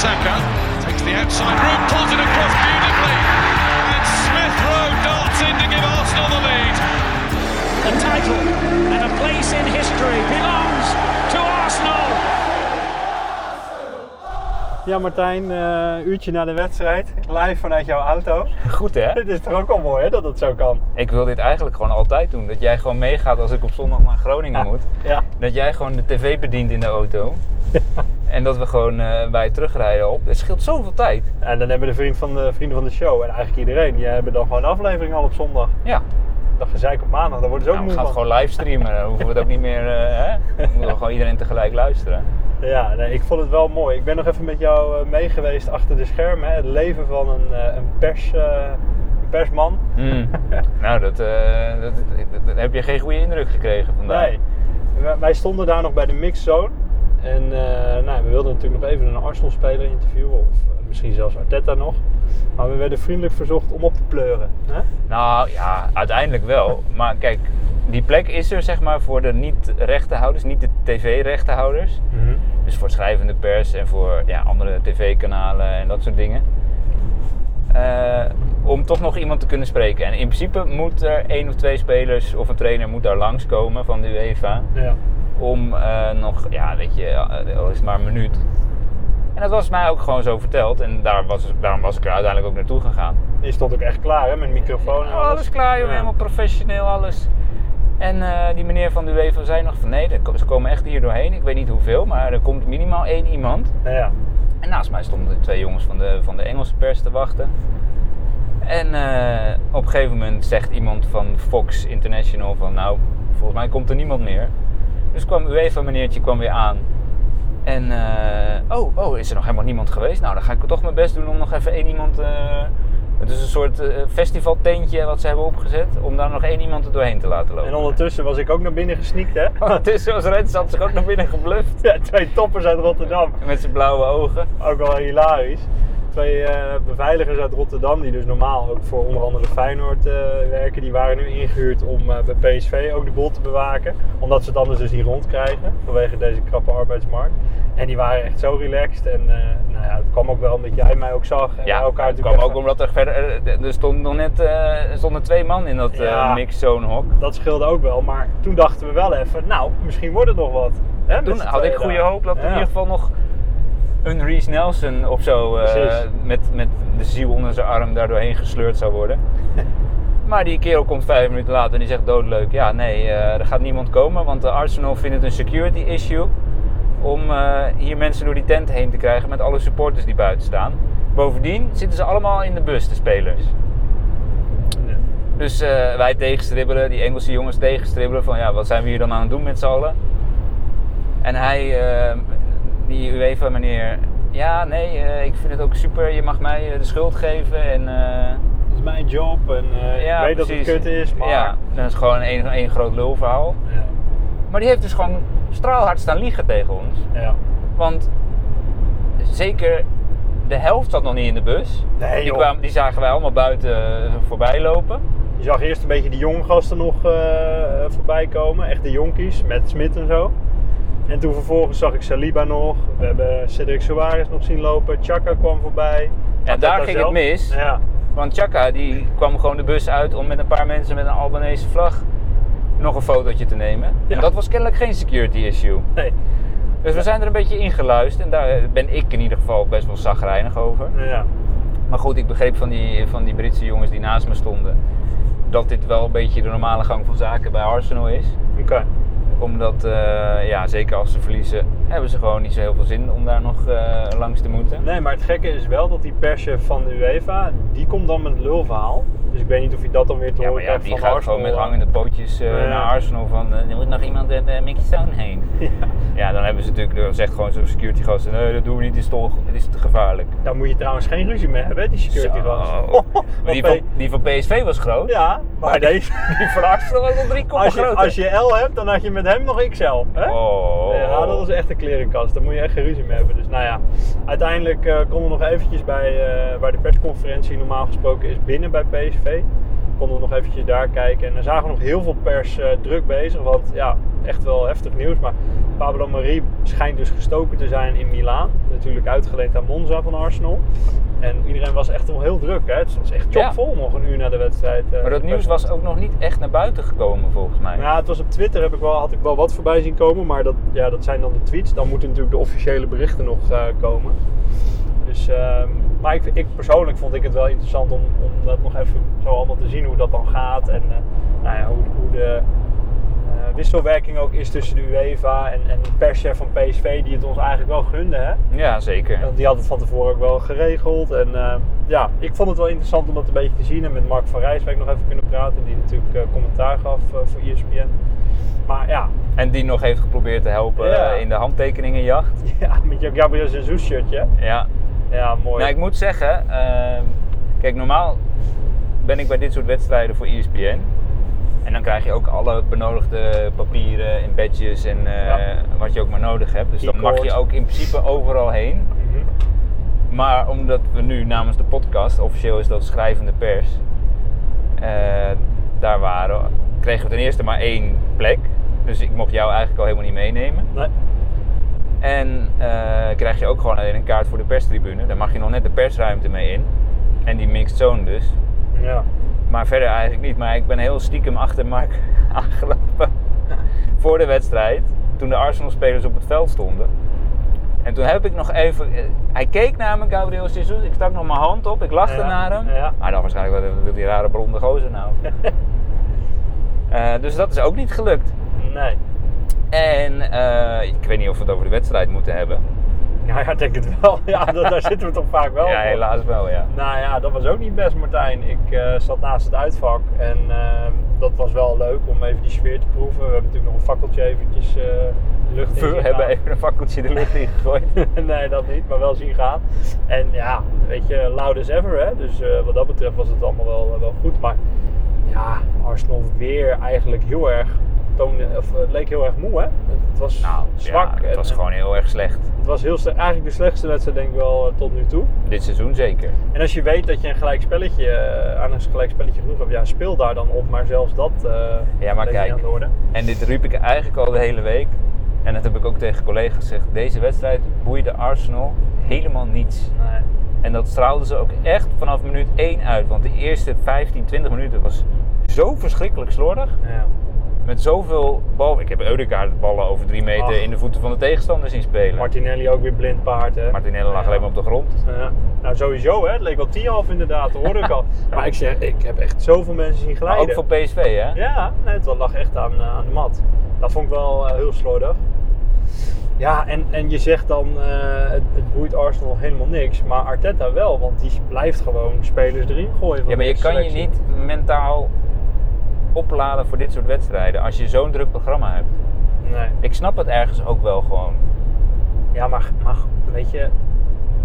Saka takes the outside route, pulls it across beautifully, and Smith Rowe darts in to give Arsenal the lead. The title and a place in history belongs to Arsenal. Ja, Martijn, eh uurtje na de wedstrijd, live vanuit jouw auto. Goed hè? Het is toch ook wel mooi hè, dat het zo kan. Ik wil dit eigenlijk gewoon altijd doen. Dat jij gewoon meegaat als ik op zondag naar Groningen moet. Ja, Dat jij gewoon de tv bedient in de auto. En dat we gewoon eh, bij terugrijden op. Het scheelt zoveel tijd. en dan hebben de vriend van de, vrienden van de show en eigenlijk iedereen, die hebben dan gewoon de aflevering al op zondag. Ja, Dat gezeik op maandag, daar worden ze ook nou, we moe gaan het van. gewoon livestreamen. Dan hoeven we het ook niet meer... eh, hè? Dan moeten we gewoon iedereen tegelijk luisteren. Ja, nee, ik vond het wel mooi. Ik ben nog even met jou eh, mee geweest achter de schermen. Hè. Het leven van een, een, pers, een persman. Hmm. nou, dat, dat, dat- dat- heb je geen goede indruk gekregen vandaag. Nee. Wij- Wij stonden daar nog bij de mixzone. En eh, nou, we wilden natuurlijk nog even een Arsenal-speler interviewen. Of eh, misschien zelfs Arteta nog. Maar we werden vriendelijk verzocht om op te pleuren. Hè? Nou ja, uiteindelijk wel. Maar kijk, die plek is er zeg maar voor de niet-rechtenhouders, niet de tv-rechtenhouders. Dus voor schrijvende pers en voor ja, andere tv-kanalen en dat soort dingen. Eh, om toch nog iemand te kunnen spreken. En in principe moet er één of twee spelers of een trainer moet daar langskomen van de UEFA. Ja. Om eh, nog, ja weet je, eh, al is maar een minuut. En dat was mij ook gewoon zo verteld. En daar was, daarom was ik er uiteindelijk ook naartoe gegaan. Je stond ook echt klaar hè, met microfoon en alles. Alles klaar, joh, Ja. helemaal professioneel, alles. En eh, die meneer van de UEFA zei nog van nee, ze komen echt hier doorheen. Ik weet niet hoeveel, maar er komt minimaal één iemand. Ja, ja. En naast mij stonden twee jongens van de, van de Engelse pers te wachten. En op een gegeven moment zegt iemand van Fox International van nou, volgens mij komt er niemand meer. Dus kwam UEFA meneertje kwam weer aan. En eh, oh, oh, is er nog helemaal niemand geweest? Nou, dan ga ik toch mijn best doen om nog even één iemand... eh, het is een soort eh, festivaltentje wat ze hebben opgezet. Om daar nog één iemand er doorheen te laten lopen. En ondertussen was ik ook naar binnen gesneakt hè. Ondertussen was Rens had zich ook naar binnen gebluft. Ja, twee toppers uit Rotterdam. Met zijn blauwe ogen. Ook wel hilarisch. Twee eh, beveiligers uit Rotterdam, die dus normaal ook voor onder andere Feyenoord eh, werken, die waren nu ingehuurd om eh, bij PSV ook de boel te bewaken. Omdat ze het anders dus niet rondkrijgen, vanwege deze krappe arbeidsmarkt. En die waren echt zo relaxed. En eh, nou ja, het kwam ook wel omdat jij mij ook zag. En Ja, elkaar het kwam ook omdat er verder... Er stonden nog net er stonden twee man in dat Ja. mixzone hok. Dat scheelde ook wel, maar toen dachten we wel even, nou, misschien wordt het nog wat. Hè, Toen had ik goede hoop dat er Ja. in ieder geval nog een Reese Nelson of zo eh, met, met de ziel onder zijn arm daar doorheen gesleurd zou worden. maar die kerel komt vijf minuten later en die zegt doodleuk, ja nee, eh, er gaat niemand komen, want de Arsenal vindt het een security issue om eh, hier mensen door die tent heen te krijgen met alle supporters die buiten staan. Bovendien zitten ze allemaal in de bus, de spelers. Dus wij tegenstribbelen, die Engelse jongens tegenstribbelen van ja, wat zijn we hier dan aan het doen met z'n allen? En hij, die UEFA meneer, ja nee, eh, ik vind het ook super, je mag mij eh, de schuld geven en eh, Dat is mijn job en eh, ja, ik weet dat het kut is, maar... Ja, dat is gewoon een, een groot lulverhaal. Ja. Maar die heeft dus gewoon straalhard staan liegen tegen ons. Ja. Want zeker de helft zat nog niet in de bus. Nee, die, kwamen, die zagen wij allemaal buiten eh, voorbij lopen. Je zag eerst een beetje die jonge gasten nog eh, voorbij komen, echt de jonkies met Smit en zo. En toen vervolgens zag ik Saliba nog, we hebben Cedric Soares nog zien lopen, Chaka kwam voorbij. En daar ging het mis. Ja, Want Chaka die kwam gewoon de bus uit om met een paar mensen met een Albanese vlag nog een fotootje te nemen. Ja. En dat was kennelijk geen security issue. nee. Dus we zijn er een beetje ingeluisterd en daar ben ik in ieder geval best wel zagrijnig over. Ja. Maar goed, ik begreep van die, van die Britse jongens die naast me stonden dat dit wel een beetje de normale gang van zaken bij Arsenal is. Oké. Omdat, eh, ja, zeker als ze verliezen, hebben ze gewoon niet zo heel veel zin om daar nog eh, langs te moeten. Nee, maar het gekke is wel dat die perschef van de UEFA, die komt dan met lulverhaal. Dus ik weet niet of je dat dan weer te Ja, horen ja, die gaat Arsenal. gewoon met hangende pootjes Ja. naar Arsenal van eh, er moet nog iemand de uh, Mickey Stone heen. Ja. Ja, dan hebben ze natuurlijk, dan zegt gewoon zo'n security gast, nee dat doen we niet, is, toch, het is te gevaarlijk. Daar moet je trouwens geen ruzie mee hebben, die security gast. Maar die, van, die van PSV was groot, Ja, maar deze... die van Arsenal was al drie koppen Als je, groter. als je L hebt, dan had je met hem nog XL. Hè? Oh. Ja, dat is echt een klerenkast. Daar moet je echt geen ruzie mee hebben. Dus nou ja, uiteindelijk eh konden we nog eventjes bij, waar de persconferentie normaal gesproken is binnen bij PSV. Konden we nog eventjes daar kijken. En dan zagen we nog heel veel pers eh, druk bezig. Want ja, echt wel heftig nieuws. Maar Pablo Marie schijnt dus gestoken te zijn in Milaan. Natuurlijk uitgeleend aan Monza van Arsenal. En iedereen was echt wel heel druk. Hè? Het was echt chockvol nog een uur na de wedstrijd. eh, Maar dat nieuws was ook nog niet echt naar buiten gekomen volgens mij. Ja, het was op Twitter heb ik wel, had ik wel wat voorbij zien komen, maar dat, ja, dat zijn dan de tweets. Dan moeten natuurlijk de officiële berichten nog eh, komen. Dus, ehm, maar ik, ik persoonlijk vond ik het wel interessant om, om dat nog even zo allemaal te zien hoe dat dan gaat. En eh, nou ja, hoe, hoe de eh, wisselwerking ook is tussen de UEFA en, en de perschef van PSV, die het ons eigenlijk wel gunde. Hè? Ja, zeker. Want die had het van tevoren ook wel geregeld. En eh, ja, ik vond het wel interessant om dat een beetje te zien. En met Mark van Rijswijk nog even kunnen praten, die natuurlijk commentaar gaf voor ESPN. Maar ja, En die nog heeft geprobeerd te helpen Ja. in de handtekeningenjacht. ja met je Gabriel Jesus shirtje. Ja. Ja, mooi. Nou, ik moet zeggen, ehm, kijk, normaal ben ik bij dit soort wedstrijden voor ESPN. En dan krijg je ook alle benodigde papieren en badges en eh, Ja. wat je ook maar nodig hebt. Dus dan mag je ook in principe overal heen. Mhm. Maar omdat we nu namens de podcast, officieel is dat schrijvende pers, eh, daar waren, kregen we ten eerste maar één plek. Dus ik mocht jou eigenlijk al helemaal niet meenemen. Nee. En eh, krijg je ook gewoon alleen een kaart voor de perstribune. Daar mag je nog net de persruimte mee in. En die mixed zone dus. Ja. Maar verder eigenlijk niet. Maar ik ben heel stiekem achter Mark aangelopen voor de wedstrijd. Toen de Arsenal-spelers op het veld stonden. En toen heb ik nog even... eh, Hij keek naar me, Gabriel Jesus. Ik stak nog mijn hand op. Ik lachte Ja, naar hem. ja. Maar dan waarschijnlijk, wat wil die rare blonde gozer nou? Eh, dus dat is ook niet gelukt. Nee. En eh, ik weet niet of we het over de wedstrijd moeten hebben. Nou ja, ik denk het wel. Ja, daar zitten we toch vaak wel ja, voor. helaas wel, ja. Nou ja, dat was ook niet best, Martijn. Ik eh, zat naast het uitvak en ehm, dat was wel leuk om even die sfeer te proeven. We hebben natuurlijk nog een fakkeltje eventjes eh, de lucht in We hebben even een fakkeltje de lucht in gegooid. nee, dat niet, maar wel zien gaan. En ja, weet je, loud as ever. Hè? Dus wat dat betreft was het allemaal wel, wel goed. Maar ja, Arsenal weer eigenlijk heel erg toonde, of, eh, het leek heel erg moe. Hè? Het was Nou, zwak. ja, het en- was gewoon heel erg slecht. Het was heel. Eigenlijk de slechtste wedstrijd denk ik wel eh, tot nu toe. Dit seizoen zeker. En als je weet dat je een gelijk spelletje, eh, aan een gelijk spelletje genoeg hebt, ja, speel daar dan op. Maar zelfs dat eh Ja, maar kijk. aan de orde. En dit riep ik eigenlijk al de hele week. En dat heb ik ook tegen collega's gezegd. Deze wedstrijd boeide Arsenal helemaal niets. Nee. En dat straalden ze ook echt vanaf minuut 1 uit. Want de eerste 15, 20 minuten was zo verschrikkelijk slordig. Ja. Met zoveel bal. Ik heb Eudegaard ballen over drie meter Ach. in de voeten van de tegenstander zien spelen. Martinelli ook weer blind paard. Hè? Martinelli lag Ja. alleen maar op de grond. Ja. Nou, sowieso, hè? het leek wel 10,5 inderdaad, dat hoorde ik al. Maar ik zeg, ik heb echt zoveel mensen zien Maar glijden. ook voor PSV, hè? Ja, nee, het lag echt aan, eh, aan de mat. Dat vond ik wel eh, heel slordig. Ja, en, en je zegt dan, eh, het, het boeit Arsenal helemaal niks. Maar Arteta wel, want die blijft gewoon spelers erin gooien. van Ja, maar je kan je niet mentaal opladen voor dit soort wedstrijden als je zo'n druk programma hebt. Nee. Ik snap het ergens ook wel gewoon. Ja, maar, maar weet je,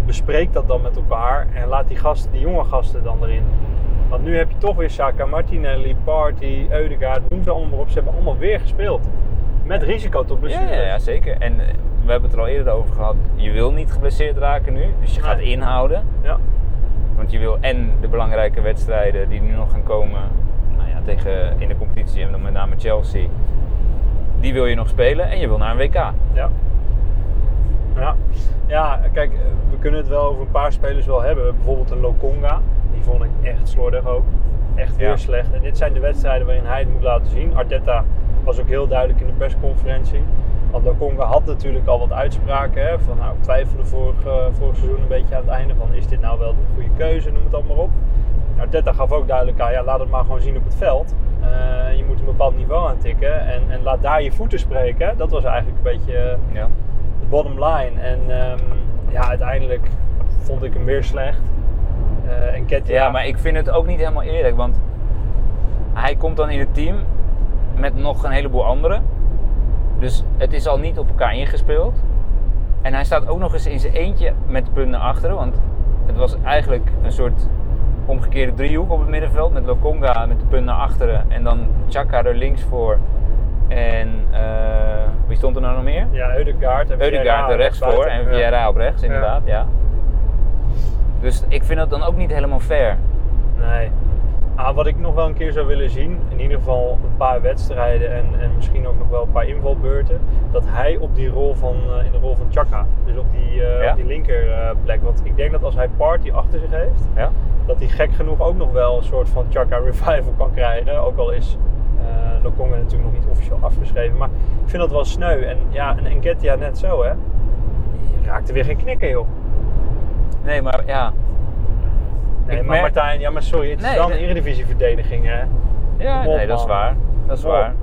bespreek dat dan met elkaar en laat die gasten, die jonge gasten dan erin. Want nu heb je toch weer Saka, Martinelli, Party, Eudegaard, noem ze allemaal maar op. Ze hebben allemaal weer gespeeld. Met risico tot Ja, blessures. ja, ja, zeker. En eh, we hebben het er al eerder over gehad. Je wil niet geblesseerd raken nu, dus je gaat Nee. inhouden. Ja. Want je wil en de belangrijke wedstrijden die nu nog gaan komen, tegen in de competitie en dan met name Chelsea, die wil je nog spelen en je wil naar een WK. Ja. Ja. ja, kijk, we kunnen het wel over een paar spelers wel hebben. Bijvoorbeeld een Lokonga. Die vond ik echt slordig ook. Echt weer Ja. slecht. En dit zijn de wedstrijden waarin hij het moet laten zien. Arteta was ook heel duidelijk in de persconferentie. Want Lokonga had natuurlijk al wat uitspraken. Hè, van nou, twijfelde vorig, eh, vorig seizoen een beetje aan het einde. Van is dit nou wel de goede keuze? Noem het allemaal op. Arteta gaf ook duidelijk aan, ja, laat het maar gewoon zien op het veld. Eh, je moet een bepaald niveau aantikken. En, en laat daar je voeten spreken. Dat was eigenlijk een beetje... eh, Ja. de bottom line. En ehm, ja, uiteindelijk vond ik hem weer slecht. Eh en Ketia, Ja, maar ik vind het ook niet helemaal eerlijk, want hij komt dan in het team met nog een heleboel anderen. Dus het is al niet op elkaar ingespeeld. En hij staat ook nog eens in zijn eentje met de punt naar achteren, want het was eigenlijk een soort omgekeerde driehoek op het middenveld met Lokonga met de punt naar achteren en dan Chaka er links voor. En eh, wie stond er nou nog meer? Ja, Eudegaard. En Eudegaard er rechts voor en Ja. Vieira op rechts, inderdaad, ja. Dus ik vind dat dan ook niet helemaal fair. Nee. Ah, wat ik nog wel een keer zou willen zien, in ieder geval een paar wedstrijden en, en misschien ook nog wel een paar invalbeurten, dat hij op die rol van, eh, in de rol van Chaka, dus op die, eh, Ja? op die linker eh. Want ik denk dat als hij Party achter zich heeft, Ja? dat hij gek genoeg ook nog wel een soort van Chaka revival kan krijgen. Ook al is uh, Lokonga natuurlijk nog niet officieel afgeschreven. Maar ik vind dat wel sneu. En ja, en Enketia net zo hè. Die raakte weer geen knikken joh. Nee, maar ja. Nee, Ik maar merk- Martijn, ja maar sorry, het is Nee, wel een nee. eredivisieverdediging hè. Ja, nee, dat is waar. Dat is waar.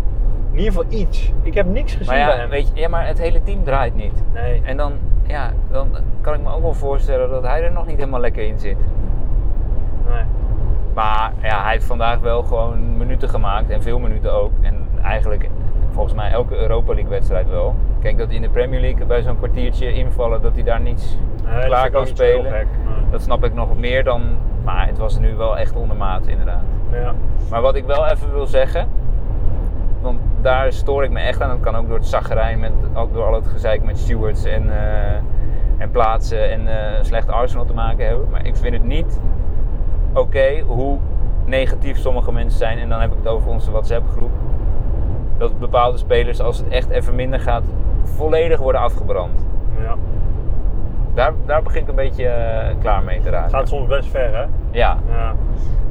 In ieder geval iets. Ik heb niks gezien Maar bij ja, hem. weet je, ja, maar het hele team draait niet. Nee. En dan, ja, dan kan ik me ook wel voorstellen dat hij er nog niet helemaal lekker in zit. nee. Maar ja, hij heeft vandaag wel gewoon minuten gemaakt en veel minuten ook. En eigenlijk volgens mij elke Europa League wedstrijd wel. Kijk dat hij in de Premier League bij zo'n kwartiertje invallen dat hij daar niets Nee, klaar kan spelen. gek. Nee. Dat snap ik nog meer dan. Maar het was nu wel echt ondermaat inderdaad. Ja. Maar wat ik wel even wil zeggen, want daar stoor ik me echt aan. Dat kan ook door het zaggerijn, met, door al het gezeik met stewards en, eh, en plaatsen en eh, slecht Arsenal te maken hebben. Maar ik vind het niet oké hoe negatief sommige mensen zijn. En dan heb ik het over onze WhatsApp groep. Dat bepaalde spelers, als het echt even minder gaat, volledig worden afgebrand. ja. Daar, daar begin ik een beetje eh, klaar mee te raken. Het gaat soms best ver hè. Ja, Ja.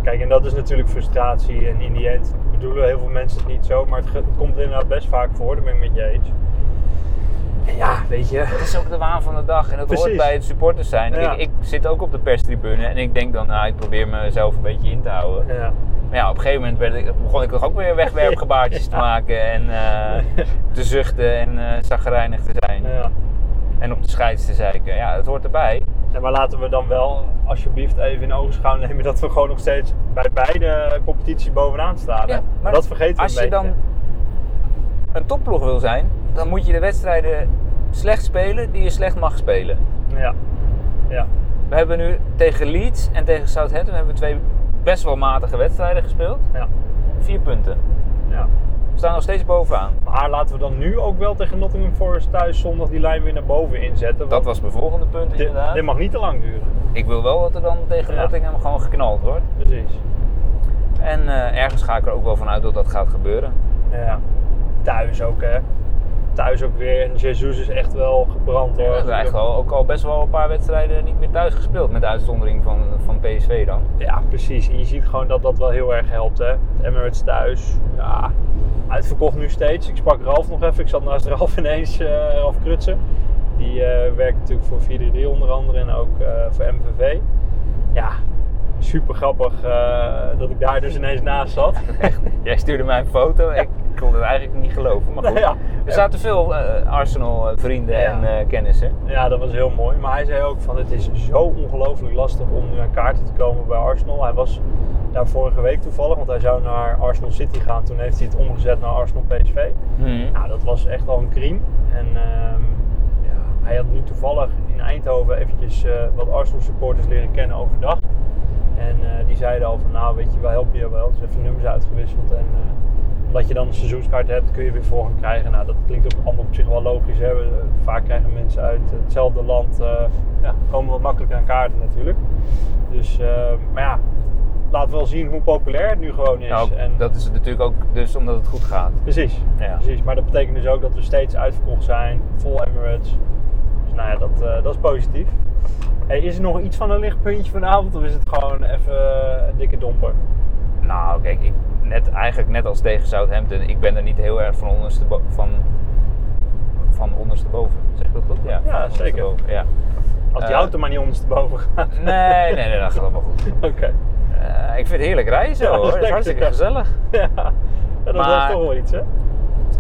Kijk, en dat is natuurlijk frustratie. En in die end bedoelen heel veel mensen het niet zo. Maar het, komt inderdaad best vaak voor. Daar ben ik met je eens. En ja, weet je. Het is ook de waan van de dag en dat hoort bij het supporters zijn. Ja. Ik, ik zit ook op de perstribune en ik denk dan, nou, ik probeer mezelf een beetje in te houden. Ja. Maar ja, op een gegeven moment ik, begon ik toch ook weer wegwerpgebaartjes te maken en eh, te zuchten en zagrijnig te zijn. ja. En op de scheids te zeiken. Ja, het hoort erbij. Maar laten we dan wel alsjeblieft even in ogenschouw nemen dat we gewoon nog steeds bij beide competities bovenaan staan. hè? Ja, maar dat vergeten we Als een je beetje. dan een topploeg wil zijn, dan moet je de wedstrijden slecht spelen die je slecht mag spelen. Ja. Ja. We hebben nu tegen Leeds en tegen Southampton hebben we twee best wel matige wedstrijden gespeeld. Ja. Vier punten. ja. We staan nog steeds bovenaan. Maar laten we dan nu ook wel tegen Nottingham Forest thuis zondag die lijn weer naar boven inzetten. Dat was mijn volgende punt dit, inderdaad. dit mag niet te lang duren. Ik wil wel dat er dan tegen Ja. Nottingham gewoon geknald wordt. Precies. En eh, ergens ga ik er ook wel vanuit dat dat gaat gebeuren. Ja. Thuis ook hè. Thuis ook weer. En Jesus is echt wel gebrand We hoor. hebben eigenlijk al, ook al best wel een paar wedstrijden niet meer thuis gespeeld. Met uitzondering van, van PSV dan. Ja, precies. En je ziet gewoon dat dat wel heel erg helpt. Hè. Het Emirates thuis. Ja, uitverkocht nu steeds. Ik sprak Ralf nog even. Ik zat naast Ralf ineens, eh Ralf Krutsen. Die eh, werkt natuurlijk voor 433 onder andere en ook eh, voor MVV. Ja, super grappig dat ik daar dus ineens naast zat. Jij stuurde mij een foto. Ik kon het eigenlijk niet geloven. Maar goed. Ja. Er zaten veel eh, Arsenal eh, vrienden Ja. en kennissen. Ja, dat was heel mooi. Maar hij zei ook van het is zo ongelooflijk lastig om nu aan kaarten te komen bij Arsenal. Hij was daar vorige week toevallig, want hij zou naar Arsenal City gaan. Toen heeft hij het omgezet naar Arsenal PSV. Mhm. Nou, dat was echt al een crime. En ehm, ja, hij had nu toevallig in Eindhoven eventjes eh, wat Arsenal supporters leren kennen overdag. En eh, die zeiden al van, nou weet je, we helpen je wel. Dus even nummers uitgewisseld. En eh, omdat je dan een seizoenskaart hebt, kun je weer voorrang krijgen. Nou, dat klinkt ook allemaal op zich wel logisch. Hè? Vaak krijgen mensen uit hetzelfde land, ja, komen wat makkelijker aan kaarten natuurlijk. Dus, maar ja, laat wel zien hoe populair het nu gewoon is. Nou, en, dat is natuurlijk ook dus omdat het goed gaat. Precies, Ja. precies. Maar dat betekent dus ook dat we steeds uitverkocht zijn, vol Emirates. Dus nou ja, dat, eh, dat is positief. Hey, is er nog iets van een lichtpuntje vanavond of is het gewoon even eh, een dikke domper? Nou, kijk, ik, net, eigenlijk net als tegen Southampton. Ik ben er niet heel erg van onderstebo van, van ondersteboven. Zeg ik dat goed? Ja, Ja, zeker. ondersteboven, Ja. Als die Eh, auto maar niet ondersteboven gaat. Nee, nee, nee, dat gaat allemaal goed. Oké. Eh, ik vind het heerlijk reizen Ja, dat hoor. Het is hartstikke gezellig. ja, dat Maar- is toch wel iets, hè?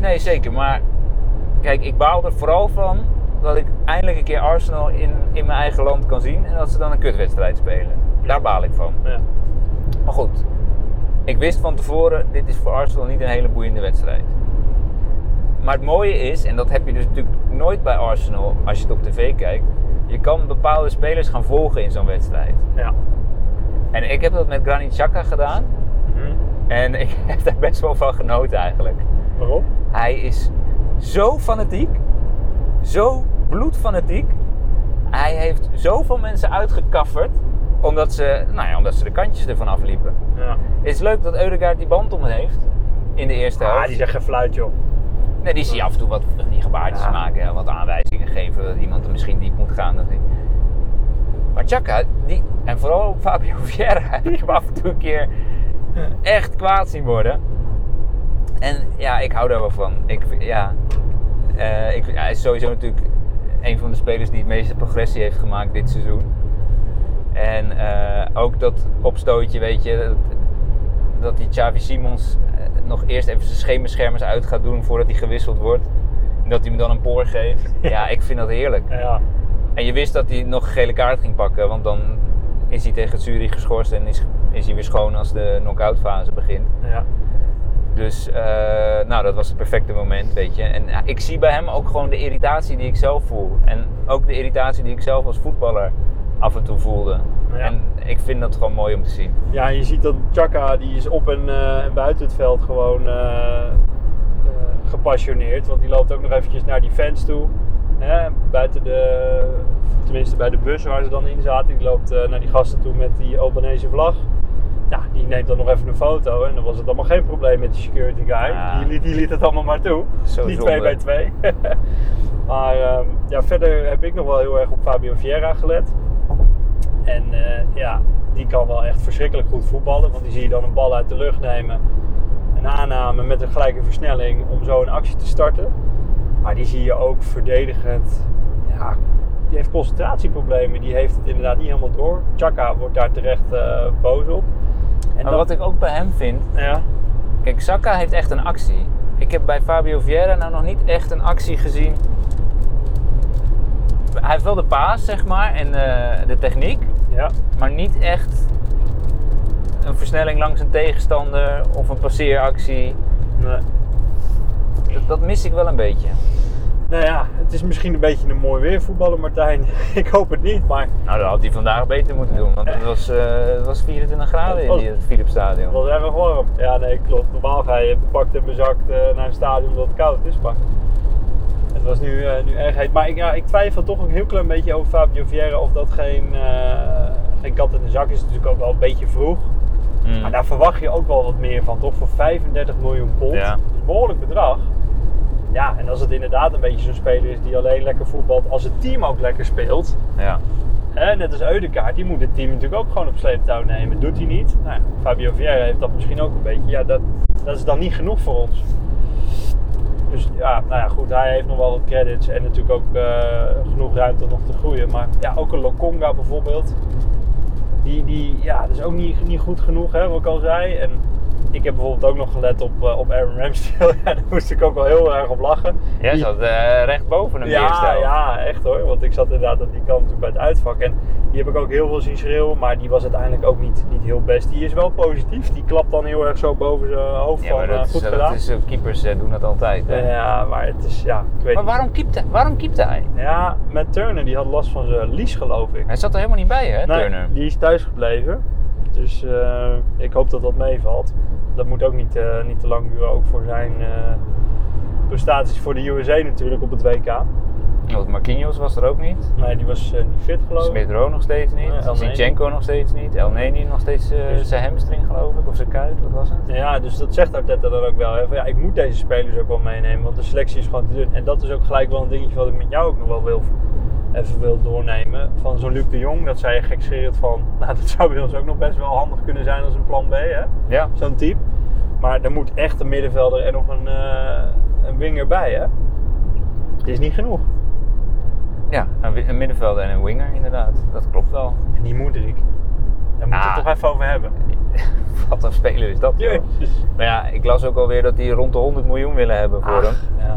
Nee, zeker. Maar kijk, ik baal er vooral van dat ik eindelijk een keer Arsenal in, in mijn eigen land kan zien. En dat ze dan een kutwedstrijd spelen. Daar baal ik van. Ja. Maar goed, ik wist van tevoren, dit is voor Arsenal niet een hele boeiende wedstrijd. Maar het mooie is, en dat heb je dus natuurlijk nooit bij Arsenal als je het op tv kijkt, je kan bepaalde spelers gaan volgen in zo'n wedstrijd. ja. En ik heb dat met Granit Xhaka gedaan Mhm. en ik heb daar best wel van genoten eigenlijk. Waarom? Hij is zo fanatiek, zo bloedfanatiek. Hij heeft zoveel mensen uitgekafferd Omdat ze, nou ja, omdat ze de kantjes ervan afliepen. Ja. Het is leuk dat Eudegaard die band om heeft in de eerste helft. Ah, die zegt geen fluit, joh. Nee, die zie je af en toe wat die gebaartjes Ja. maken, wat aanwijzingen geven dat iemand er misschien diep moet gaan. Dat Maar Chaka, die, en vooral Fabio Vieira, heb ik hem af en toe een keer echt kwaad zien worden. En ja, ik hou daar wel van. Ik, ja, eh, ik, ja, hij is sowieso natuurlijk een van de spelers die het meeste progressie heeft gemaakt dit seizoen. En eh, ook dat opstootje, weet je, dat, dat die Xavi Simons eh, nog eerst even zijn schemerschermers uit gaat doen voordat hij gewisseld wordt. En dat hij hem dan een poor geeft. Ja, ik vind dat heerlijk. Ja. En je wist dat hij nog een gele kaart ging pakken, want dan is hij tegen Zurich geschorst en is, is hij weer schoon als de knock-out fase begint. ja. Dus eh, nou, dat was het perfecte moment, weet je. En ik zie bij hem ook gewoon de irritatie die ik zelf voel. En ook de irritatie die ik zelf als voetballer af en toe voelde. Ja. En ik vind dat gewoon mooi om te zien. Ja, je ziet dat Chaka, die is op en, eh, en buiten het veld gewoon eh, gepassioneerd. Want die loopt ook nog eventjes naar die fans toe. Hè, buiten de, tenminste bij de bus waar ze dan in zaten. Die loopt eh, naar die gasten toe met die Albanese vlag. Ja, die neemt dan nog even een foto. En dan was het allemaal geen probleem met die security guy. Ja. Die, liet, die liet het allemaal maar toe. Zo die zonde. twee bij twee. maar ehm, ja, verder heb ik nog wel heel erg op Fabio Vieira gelet. En eh, ja, die kan wel echt verschrikkelijk goed voetballen. Want die zie je dan een bal uit de lucht nemen. Een aanname met een gelijke versnelling om zo een actie te starten. Maar die zie je ook verdedigend. Ja, die heeft concentratieproblemen. Die heeft het inderdaad niet helemaal door. Chaka wordt daar terecht eh, boos op. En Maar wat ik ook bij hem vind, Ja, kijk, Saka heeft echt een actie. Ik heb bij Fabio Vieira nou nog niet echt een actie gezien. Hij heeft wel de paas, zeg maar, en eh, de techniek. ja. maar niet echt een versnelling langs een tegenstander of een passeeractie. Nee. Dat, dat mis ik wel een beetje. Nou ja, het is misschien een beetje een mooi weer voetballen, Martijn. ik hoop het niet, maar Nou, dat had hij vandaag beter moeten doen, want het was, eh, het was 24 graden in was- het Philipsstadion. Het was erg warm. Ja, nee, klopt. Normaal ga je bepakt en bezakt eh, naar een stadion omdat het koud is. Maar het was nu, eh, nu erg heet. Maar ik, ja, ik twijfel toch een heel klein beetje over Fabio Vieira of dat geen, geen kat in de zak is. Het is natuurlijk ook wel een beetje vroeg. Mm. Maar daar verwacht je ook wel wat meer van, toch? Voor 35 miljoen pond. Ja. Een behoorlijk bedrag. Ja, en als het inderdaad een beetje zo'n speler is die alleen lekker voetbalt als het team ook lekker speelt. Ja. Hè, net als Eudekaart, die moet het team natuurlijk ook gewoon op sleeptouw nemen. Doet hij niet. Nou, ja, Fabio Vieira heeft dat misschien ook een beetje. Ja, dat, dat is dan niet genoeg voor ons. Dus ja, nou ja, goed, hij heeft nog wel wat credits en natuurlijk ook eh, genoeg ruimte om nog te groeien. Maar ja, ook een Lokonga bijvoorbeeld. Die, die ja, dat is ook niet, niet goed genoeg, hè, wat ik al zei. En ik heb bijvoorbeeld ook nog gelet op, eh, op Aaron Ramsdale. ja, daar moest ik ook wel heel erg op lachen. Jij zat eh, recht boven hem eerst ja, ja, echt hoor. Want ik zat inderdaad aan die kant bij het uitvak. En die heb ik ook heel veel zien schreeuwen. Maar die was uiteindelijk ook niet, niet heel best. Die is wel positief. Die klapt dan heel erg zo boven zijn hoofd Ja, van maar eh, dat, is, goed dat gedaan. is, keepers doen dat altijd. Hè? Ja, maar het is, ja, ik weet Maar waarom keepte, waarom keepte hij? Ja, met Turner, die had last van zijn lies geloof ik. Hij zat er helemaal niet bij, hè, Nee, Turner? die is thuis gebleven. Dus eh, ik hoop dat dat meevalt. Dat moet ook niet, eh, niet te lang duren, ook voor zijn eh, prestaties voor de USA natuurlijk op het WK. Want Marquinhos was er ook niet. Nee, die was niet fit geloof ik. Smith Rowe nog steeds niet. Zinchenko nog steeds niet. El Neni nog steeds Dus- zijn hamstring geloof ik. Of zijn kuit, wat was het? Ja, dus dat zegt Arteta dan ook wel. Hè? Van, ja, ik moet deze spelers ook wel meenemen, want de selectie is gewoon te dun. En dat is ook gelijk wel een dingetje wat ik met jou ook nog wel wil, even wil doornemen. Van zo'n Luc de Jong, dat zei je gekscherend van, nou dat zou bij ons ook nog best wel handig kunnen zijn als een plan B, hè? Ja. zo'n type. Maar er moet echt een middenvelder en nog een, eh, een winger bij, hè? Het is niet genoeg. Ja, een, een middenvelder en een winger inderdaad. Dat klopt wel. En die Moedrik, daar moeten we Ah. het toch even over hebben. Wat een speler is dat, joh. Jezus. Maar ja, ik las ook alweer dat die rond de 100 miljoen willen hebben voor Ach, hem. Ja.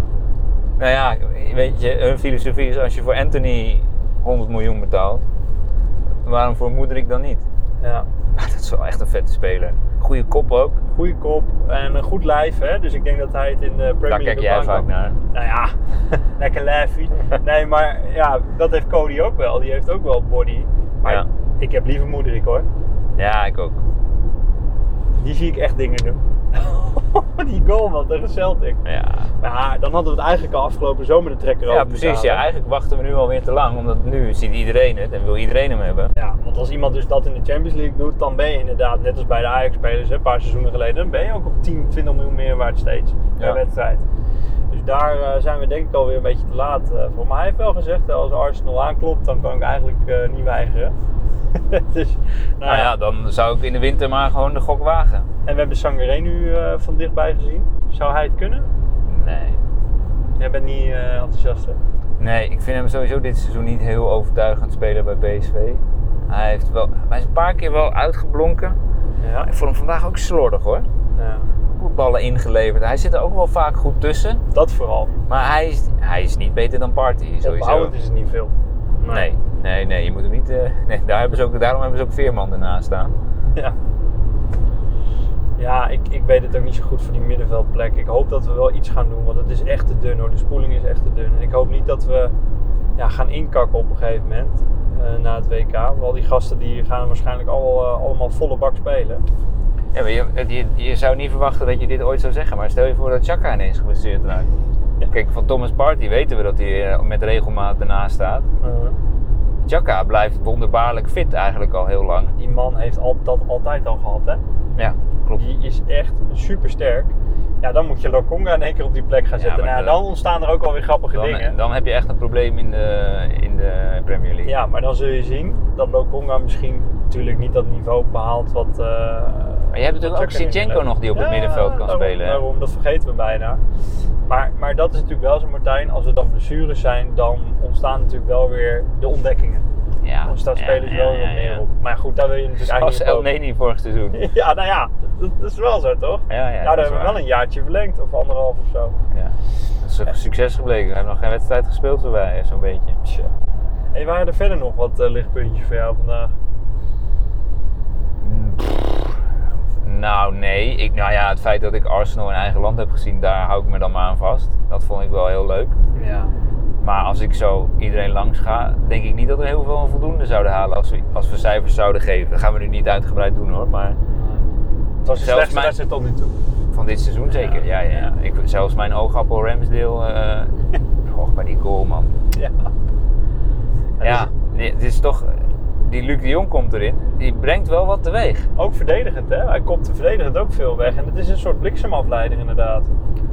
Nou ja, weet je, hun filosofie is als je voor Anthony 100 miljoen betaalt, waarom voor Moederik dan niet? ja. Dat is wel echt een vette speler. Goede kop ook. Goeie kop en een goed lijf, hè? Dus ik denk dat hij het in de Premier Daar League kijk ook jij vaak kan. naar. Nou ja, lekker lijfie. Nee, maar ja, dat heeft Cody ook wel. Die heeft ook wel body. Maar Ja. ik heb liever Moederik hoor. Ja, ik ook. Die zie ik echt dingen doen. die goal man tegen Celtic. Ja, Ja, dan hadden we het eigenlijk al afgelopen zomer de trekker over ja precies. Ja, eigenlijk wachten we nu alweer te lang, omdat nu ziet iedereen het en wil iedereen hem hebben. Ja, want als iemand dus dat in de Champions League doet, dan ben je inderdaad, net als bij de Ajax-spelers hè, een paar seizoenen geleden, dan ben je ook op 10, 20 miljoen meer waard steeds per Ja. wedstrijd. Dus daar eh, zijn we denk ik alweer een beetje te laat eh, voor. Maar hij heeft wel gezegd, als Arsenal aanklopt, dan kan ik eigenlijk eh, niet weigeren. dus, nou, Nou ja, dan zou ik in de winter maar gewoon de gok wagen. En we hebben Sangaré nu eh, van dichtbij gezien. Zou hij het kunnen? Nee. Jij bent niet eh, enthousiast, hè? Nee, ik vind hem sowieso dit seizoen niet heel overtuigend spelen bij PSV. Hij, heeft wel, hij is een paar keer wel uitgeblonken. Ja. Ik vond hem vandaag ook slordig hoor. ja. Goed ballen ingeleverd. Hij zit er ook wel vaak goed tussen. Dat vooral. Maar hij is, hij is niet beter dan Party sowieso. Opbouwend is het niet veel. Nee, nee, nee. Je moet hem niet... eh, nee, daar hebben ze ook, daarom hebben ze ook Veerman ernaast staan. Ja. Ja, ik, ik weet het ook niet zo goed voor die middenveldplek. Ik hoop dat we wel iets gaan doen, want het is echt te dun hoor. De spoeling is echt te dun. En ik hoop niet dat we ja, gaan inkakken op een gegeven moment eh, na het WK. Want al die gasten die gaan waarschijnlijk al, eh, allemaal volle bak spelen. Ja, maar je, je, je zou niet verwachten dat je dit ooit zou zeggen. Maar stel je voor dat Chaka ineens geblesseerd raakt. Ja. Kijk, van Thomas Party weten we dat hij eh, met regelmaat ernaast staat. Eh, Chaka blijft wonderbaarlijk fit eigenlijk al heel lang. die man heeft al, dat altijd al gehad, hè? Ja, klopt. Die is echt super sterk. Ja, dan moet je Lokonga in één keer op die plek gaan zetten. nou, ja, dan ontstaan er ook alweer grappige dingen. Dan, dan heb je echt een probleem in de, in de Premier League. Ja, maar dan zul je zien dat Lokonga misschien natuurlijk niet dat niveau behaalt wat... eh, Maar je hebt natuurlijk ook nog die op het Ja, middenveld kan daarom, spelen. Daarom, dat vergeten we bijna. Maar, maar dat is natuurlijk wel zo, Martijn. Als er dan blessures zijn, dan ontstaan natuurlijk wel weer de ontdekkingen. Ja, Dan staan spelers wel wat ja. meer op. Maar goed, daar wil je natuurlijk Zoals eigenlijk El niet op. Neni vorig seizoen. Ja, nou ja, dat, dat is wel zo, toch? Ja, ja, dat daar hebben we wel een jaartje verlengd, of anderhalf of zo. Ja. Dat is een succes gebleken. We hebben nog geen wedstrijd gespeeld erbij, zo'n beetje. Tja. En waren er verder nog wat eh, lichtpuntjes voor jou vandaag? Nou, nee. Ik, nou ja, het feit dat ik Arsenal in eigen land heb gezien, daar hou ik me dan maar aan vast. Dat vond ik wel heel leuk. Ja. Maar als ik zo iedereen langs ga, denk ik niet dat we heel veel voldoende zouden halen als we, als we cijfers zouden geven. Dat gaan we nu niet uitgebreid doen hoor, maar Het was de Zelfs slechtste mijn- wedstrijd tot nu toe. van dit seizoen zeker. Ja, ja, ja. Ik, zelfs mijn oogappel Ramsdale, eh och, bij die goal man. Ja. Ja, nee, het is toch, die Luc de Jong komt erin, die brengt wel wat teweeg. Ook verdedigend, hè? Hij komt verdedigend ook veel weg. En het is een soort bliksemafleider, inderdaad.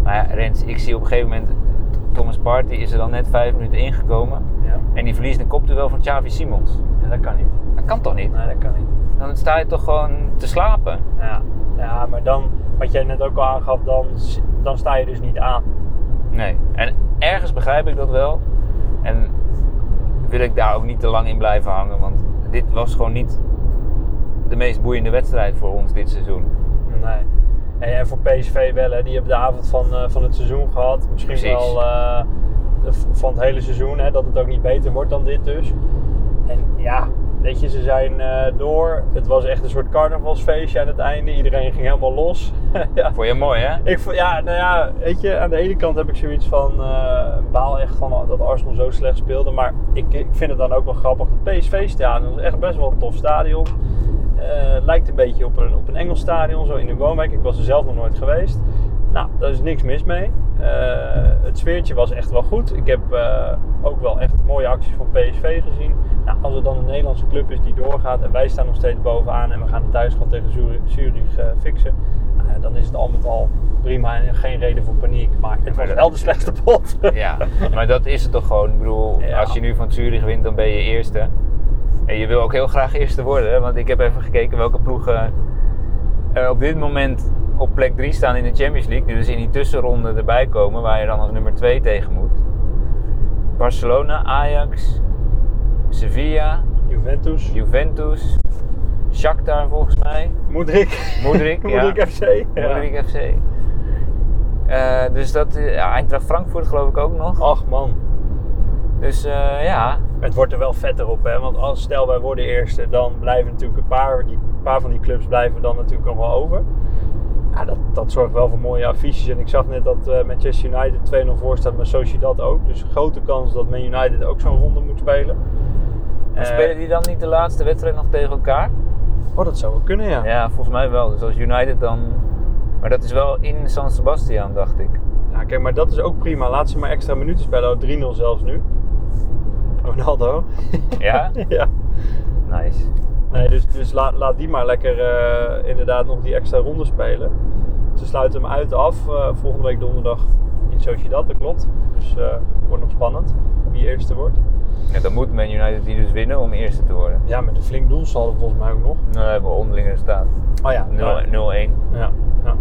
Maar ja, Rens, ik zie op een gegeven moment, Thomas Partey is er dan net vijf minuten ingekomen. Ja. En die verliest een kopduel van Xavi Simons. ja, dat kan niet. Dat kan toch niet? Nee, dat kan niet. Dan sta je toch gewoon te slapen. Ja, ja maar dan, wat jij net ook al aangaf, dan, dan sta je dus niet aan. Nee. En ergens begrijp ik dat wel. En wil ik daar ook niet te lang in blijven hangen. Want dit was gewoon niet de meest boeiende wedstrijd voor ons dit seizoen. Nee. Hey, en voor PSV wel, hè? die hebben de avond van, eh, van het seizoen gehad. Misschien Precies. wel eh, van het hele seizoen, hè? dat het ook niet beter wordt dan dit dus. En ja, weet je, ze zijn eh, door. Het was echt een soort carnavalsfeestje aan het einde. Iedereen ging helemaal los. ja. Vond je mooi hè? Ik vond, ja, nou ja, weet je, aan de ene kant heb ik zoiets van, eh, baal echt van dat Arsenal zo slecht speelde. Maar ik, ik vind het dan ook wel grappig. Het PSV-stadion is echt best wel een tof stadion. Eh, lijkt een beetje op een, op een Engels stadion, zo in de woonwijk. Ik was er zelf nog nooit geweest. Nou, daar is niks mis mee. Eh, het sfeertje was echt wel goed. Ik heb eh, ook wel echt mooie acties van PSV gezien. Nou, als er dan een Nederlandse club is die doorgaat en wij staan nog steeds bovenaan en we gaan het thuis gewoon tegen Zurich, Zurich eh, fixen, nou dan is het al met al prima en geen reden voor paniek. Maar het was wel de slechtste pot. Ja, maar dat is het toch gewoon. Ik bedoel, Ja. als je nu van Zurich wint, dan ben je eerste. En je wil ook heel graag eerste worden. hè, Want ik heb even gekeken welke ploegen er op dit moment op plek 3 staan in de Champions League. Dus in die tussenronde erbij komen, waar je dan als nummer 2 tegen moet. Barcelona, Ajax, Sevilla, Juventus, Juventus, Shakhtar volgens mij. Moedrik, Moedrik, ja. Moedrik FC. Ja. Moedrik FC. Eh, dus dat, eh, ja, Eintracht Frankfurt geloof ik ook nog. Ach man, Dus eh, ja, het wordt er wel vetter op hè. Want als stel wij worden eerste, dan blijven natuurlijk een paar, die, een paar van die clubs blijven dan natuurlijk nog wel over. Ja, dat, dat zorgt wel voor mooie affiches. En ik zag net dat eh, Manchester United 2-0 voor staat, maar Sociedad ook. Dus grote kans dat Man United ook zo'n ronde moet spelen. Maar Eh, spelen die dan niet de laatste wedstrijd nog tegen elkaar? Oh, dat zou wel kunnen, ja. Ja, volgens mij wel. Dus als United dan Maar dat is wel in San Sebastian, dacht ik. Ja, kijk, maar dat is ook prima. Laat ze maar extra minuten spelen. 3-0 zelfs nu. Ronaldo. Ja? ja. Nice. Nee, dus, dus laat, laat die maar lekker eh, inderdaad nog die extra ronde spelen. Ze sluiten hem uit af eh, volgende week donderdag in Sociedad, dat klopt. Dus eh wordt nog spannend wie eerste wordt. Ja, dan moet Man United die dus winnen om eerste te worden. Ja, met een flink doelsaldo volgens mij ook nog. Nou, hebben we onderling resultaat. 0-1. Oh ja, Ja, ja.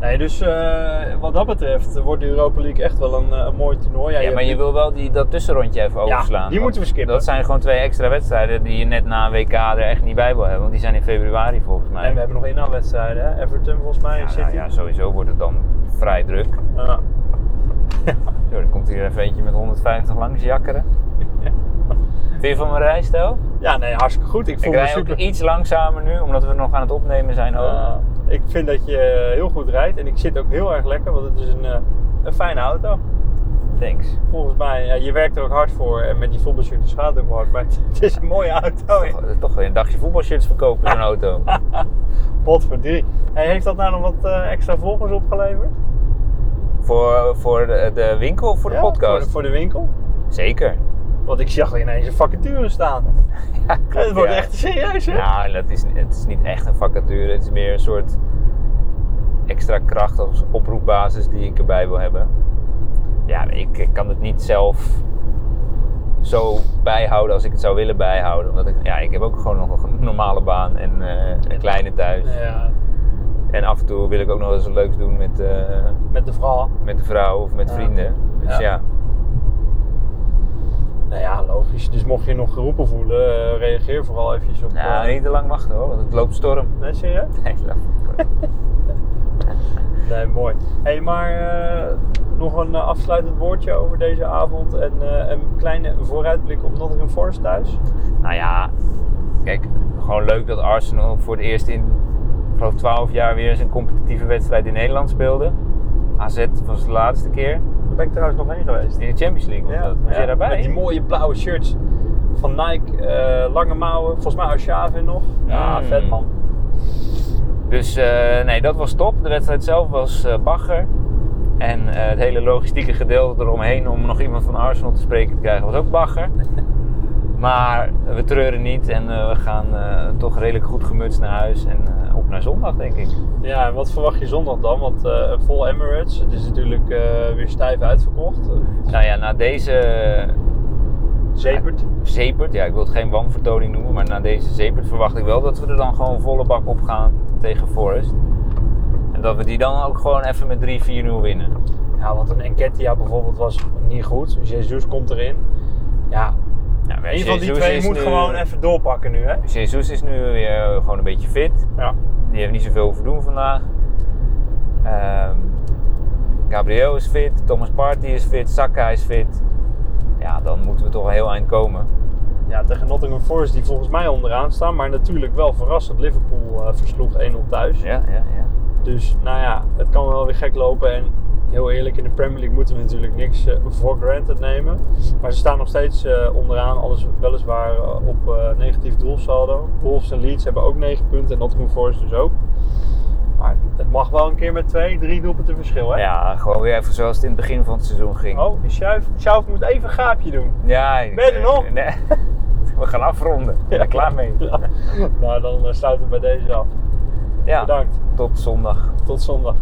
Nee, dus eh, wat dat betreft wordt de Europa League echt wel een, eh, een mooi toernooi. Ja, maar je wil wel die, dat tussenrondje even overslaan. die moeten we skippen. Dat zijn gewoon twee extra wedstrijden die je net na een WK er echt niet bij wil hebben. Want die zijn in februari volgens mij. En we hebben nog één wedstrijden, hè? Everton volgens mij ja, City. nou ja, sowieso wordt het dan vrij druk. Ja. Zo, dan komt hier even eentje met 150 langs jakkeren. Vind je van mijn rijstijl? ja, nee, hartstikke goed. Ik Ik vond het rij ook iets langzamer nu, omdat we nog aan het opnemen zijn. ook. Uh, ik vind dat je heel goed rijdt en ik zit ook heel erg lekker, want het is een, eh, een fijne auto. Thanks. Volgens mij, ja, je werkt er ook hard voor en met die voetbalshirts gaat het ook hard, maar het, het is een mooie auto. Toch, toch een dagje voetbalshirts verkopen zo'n auto. Pot voor drie. Hey, heeft dat nou nog wat eh, extra volgers opgeleverd? voor, voor de, de winkel of voor de podcast? Voor de, voor de winkel? Zeker. Want ik zag er ineens een vacature staan. Ja, het wordt ja. echt serieus, hè? Nou, dat is, het is niet echt een vacature. Het is meer een soort extra kracht als oproepbasis die ik erbij wil hebben. Ja, ik, ik kan het niet zelf zo bijhouden als ik het zou willen bijhouden. Omdat ik, ja, ik heb ook gewoon nog een normale baan en eh, een kleine thuis. Ja, En af en toe wil ik ook nog eens wat leuks doen met, eh, met de vrouw. met de vrouw of met Ja. vrienden. Dus Ja. Ja. Nou ja, logisch. Dus mocht je nog geroepen voelen, eh, reageer vooral eventjes op... Nou, eh, niet te lang wachten hoor, want het loopt storm. Nee, serieus? Nee, het loopt. Nee, mooi. hey, maar eh, nog een afsluitend woordje over deze avond en een kleine vooruitblik op Nottingham Forest thuis. Nou ja, kijk, gewoon leuk dat Arsenal voor het eerst in, ik geloof 12 jaar weer eens een competitieve wedstrijd in Nederland speelde. AZ was de laatste keer. Ben ik trouwens nog heen geweest. In de Champions League was dat. Was jij daarbij? Met die mooie blauwe shirts van Nike, eh, lange mouwen, volgens mij Arshavin nog. Ja, Mm. vet man. Dus eh, nee, dat was top. De wedstrijd zelf was eh bagger. En eh, het hele logistieke gedeelte eromheen om nog iemand van Arsenal te spreken te krijgen was ook bagger. Maar we treuren niet en eh, we gaan eh, toch redelijk goed gemutst naar huis en naar zondag denk ik. Ja, en wat verwacht je zondag dan? Want eh, een vol Emirates, het is natuurlijk eh, weer stijf uitverkocht. Nou ja, na deze Zepert. Zepert, ja ik wil het geen wanvertoning noemen, maar na deze Zepert verwacht ik wel dat we er dan gewoon volle bak op gaan tegen Forest. En dat we die dan ook gewoon even met 3-4-0 winnen. Ja, want een Enketia bijvoorbeeld was niet goed. Jesus komt erin. Ja, Ja, een van die twee moet nu- gewoon even doorpakken nu, hè? Jesus is nu weer gewoon een beetje fit. Ja. Die heeft niet zoveel hoeven doen vandaag. Ehm Gabriel is fit, Thomas Partey is fit, Saka is fit. Ja, dan moeten we toch wel heel eind komen. ja, tegen Nottingham Forest die volgens mij onderaan staan. Maar natuurlijk wel verrassend. Liverpool eh, versloeg 1-0 thuis. Ja, ja, ja. Dus nou ja, het kan wel weer gek lopen. En heel eerlijk, in de Premier League moeten we natuurlijk niks eh, voor granted nemen. Maar ze staan nog steeds eh, onderaan. Alles weliswaar eh, op negatief doelsaldo. Wolves en Leeds hebben ook 9 punten. En Nottingham Forest dus ook. Maar het mag wel een keer met twee, drie doelpunten verschil, hè? Ja, gewoon weer even zoals het in het begin van het seizoen ging. Oh, Schuif, moet even een gaapje doen. Ja, Ben je er nog? Nee. We gaan afronden. Ben er klaar mee. Ja. nou, dan sluiten we bij deze af. Ja, Bedankt. tot zondag. Tot zondag.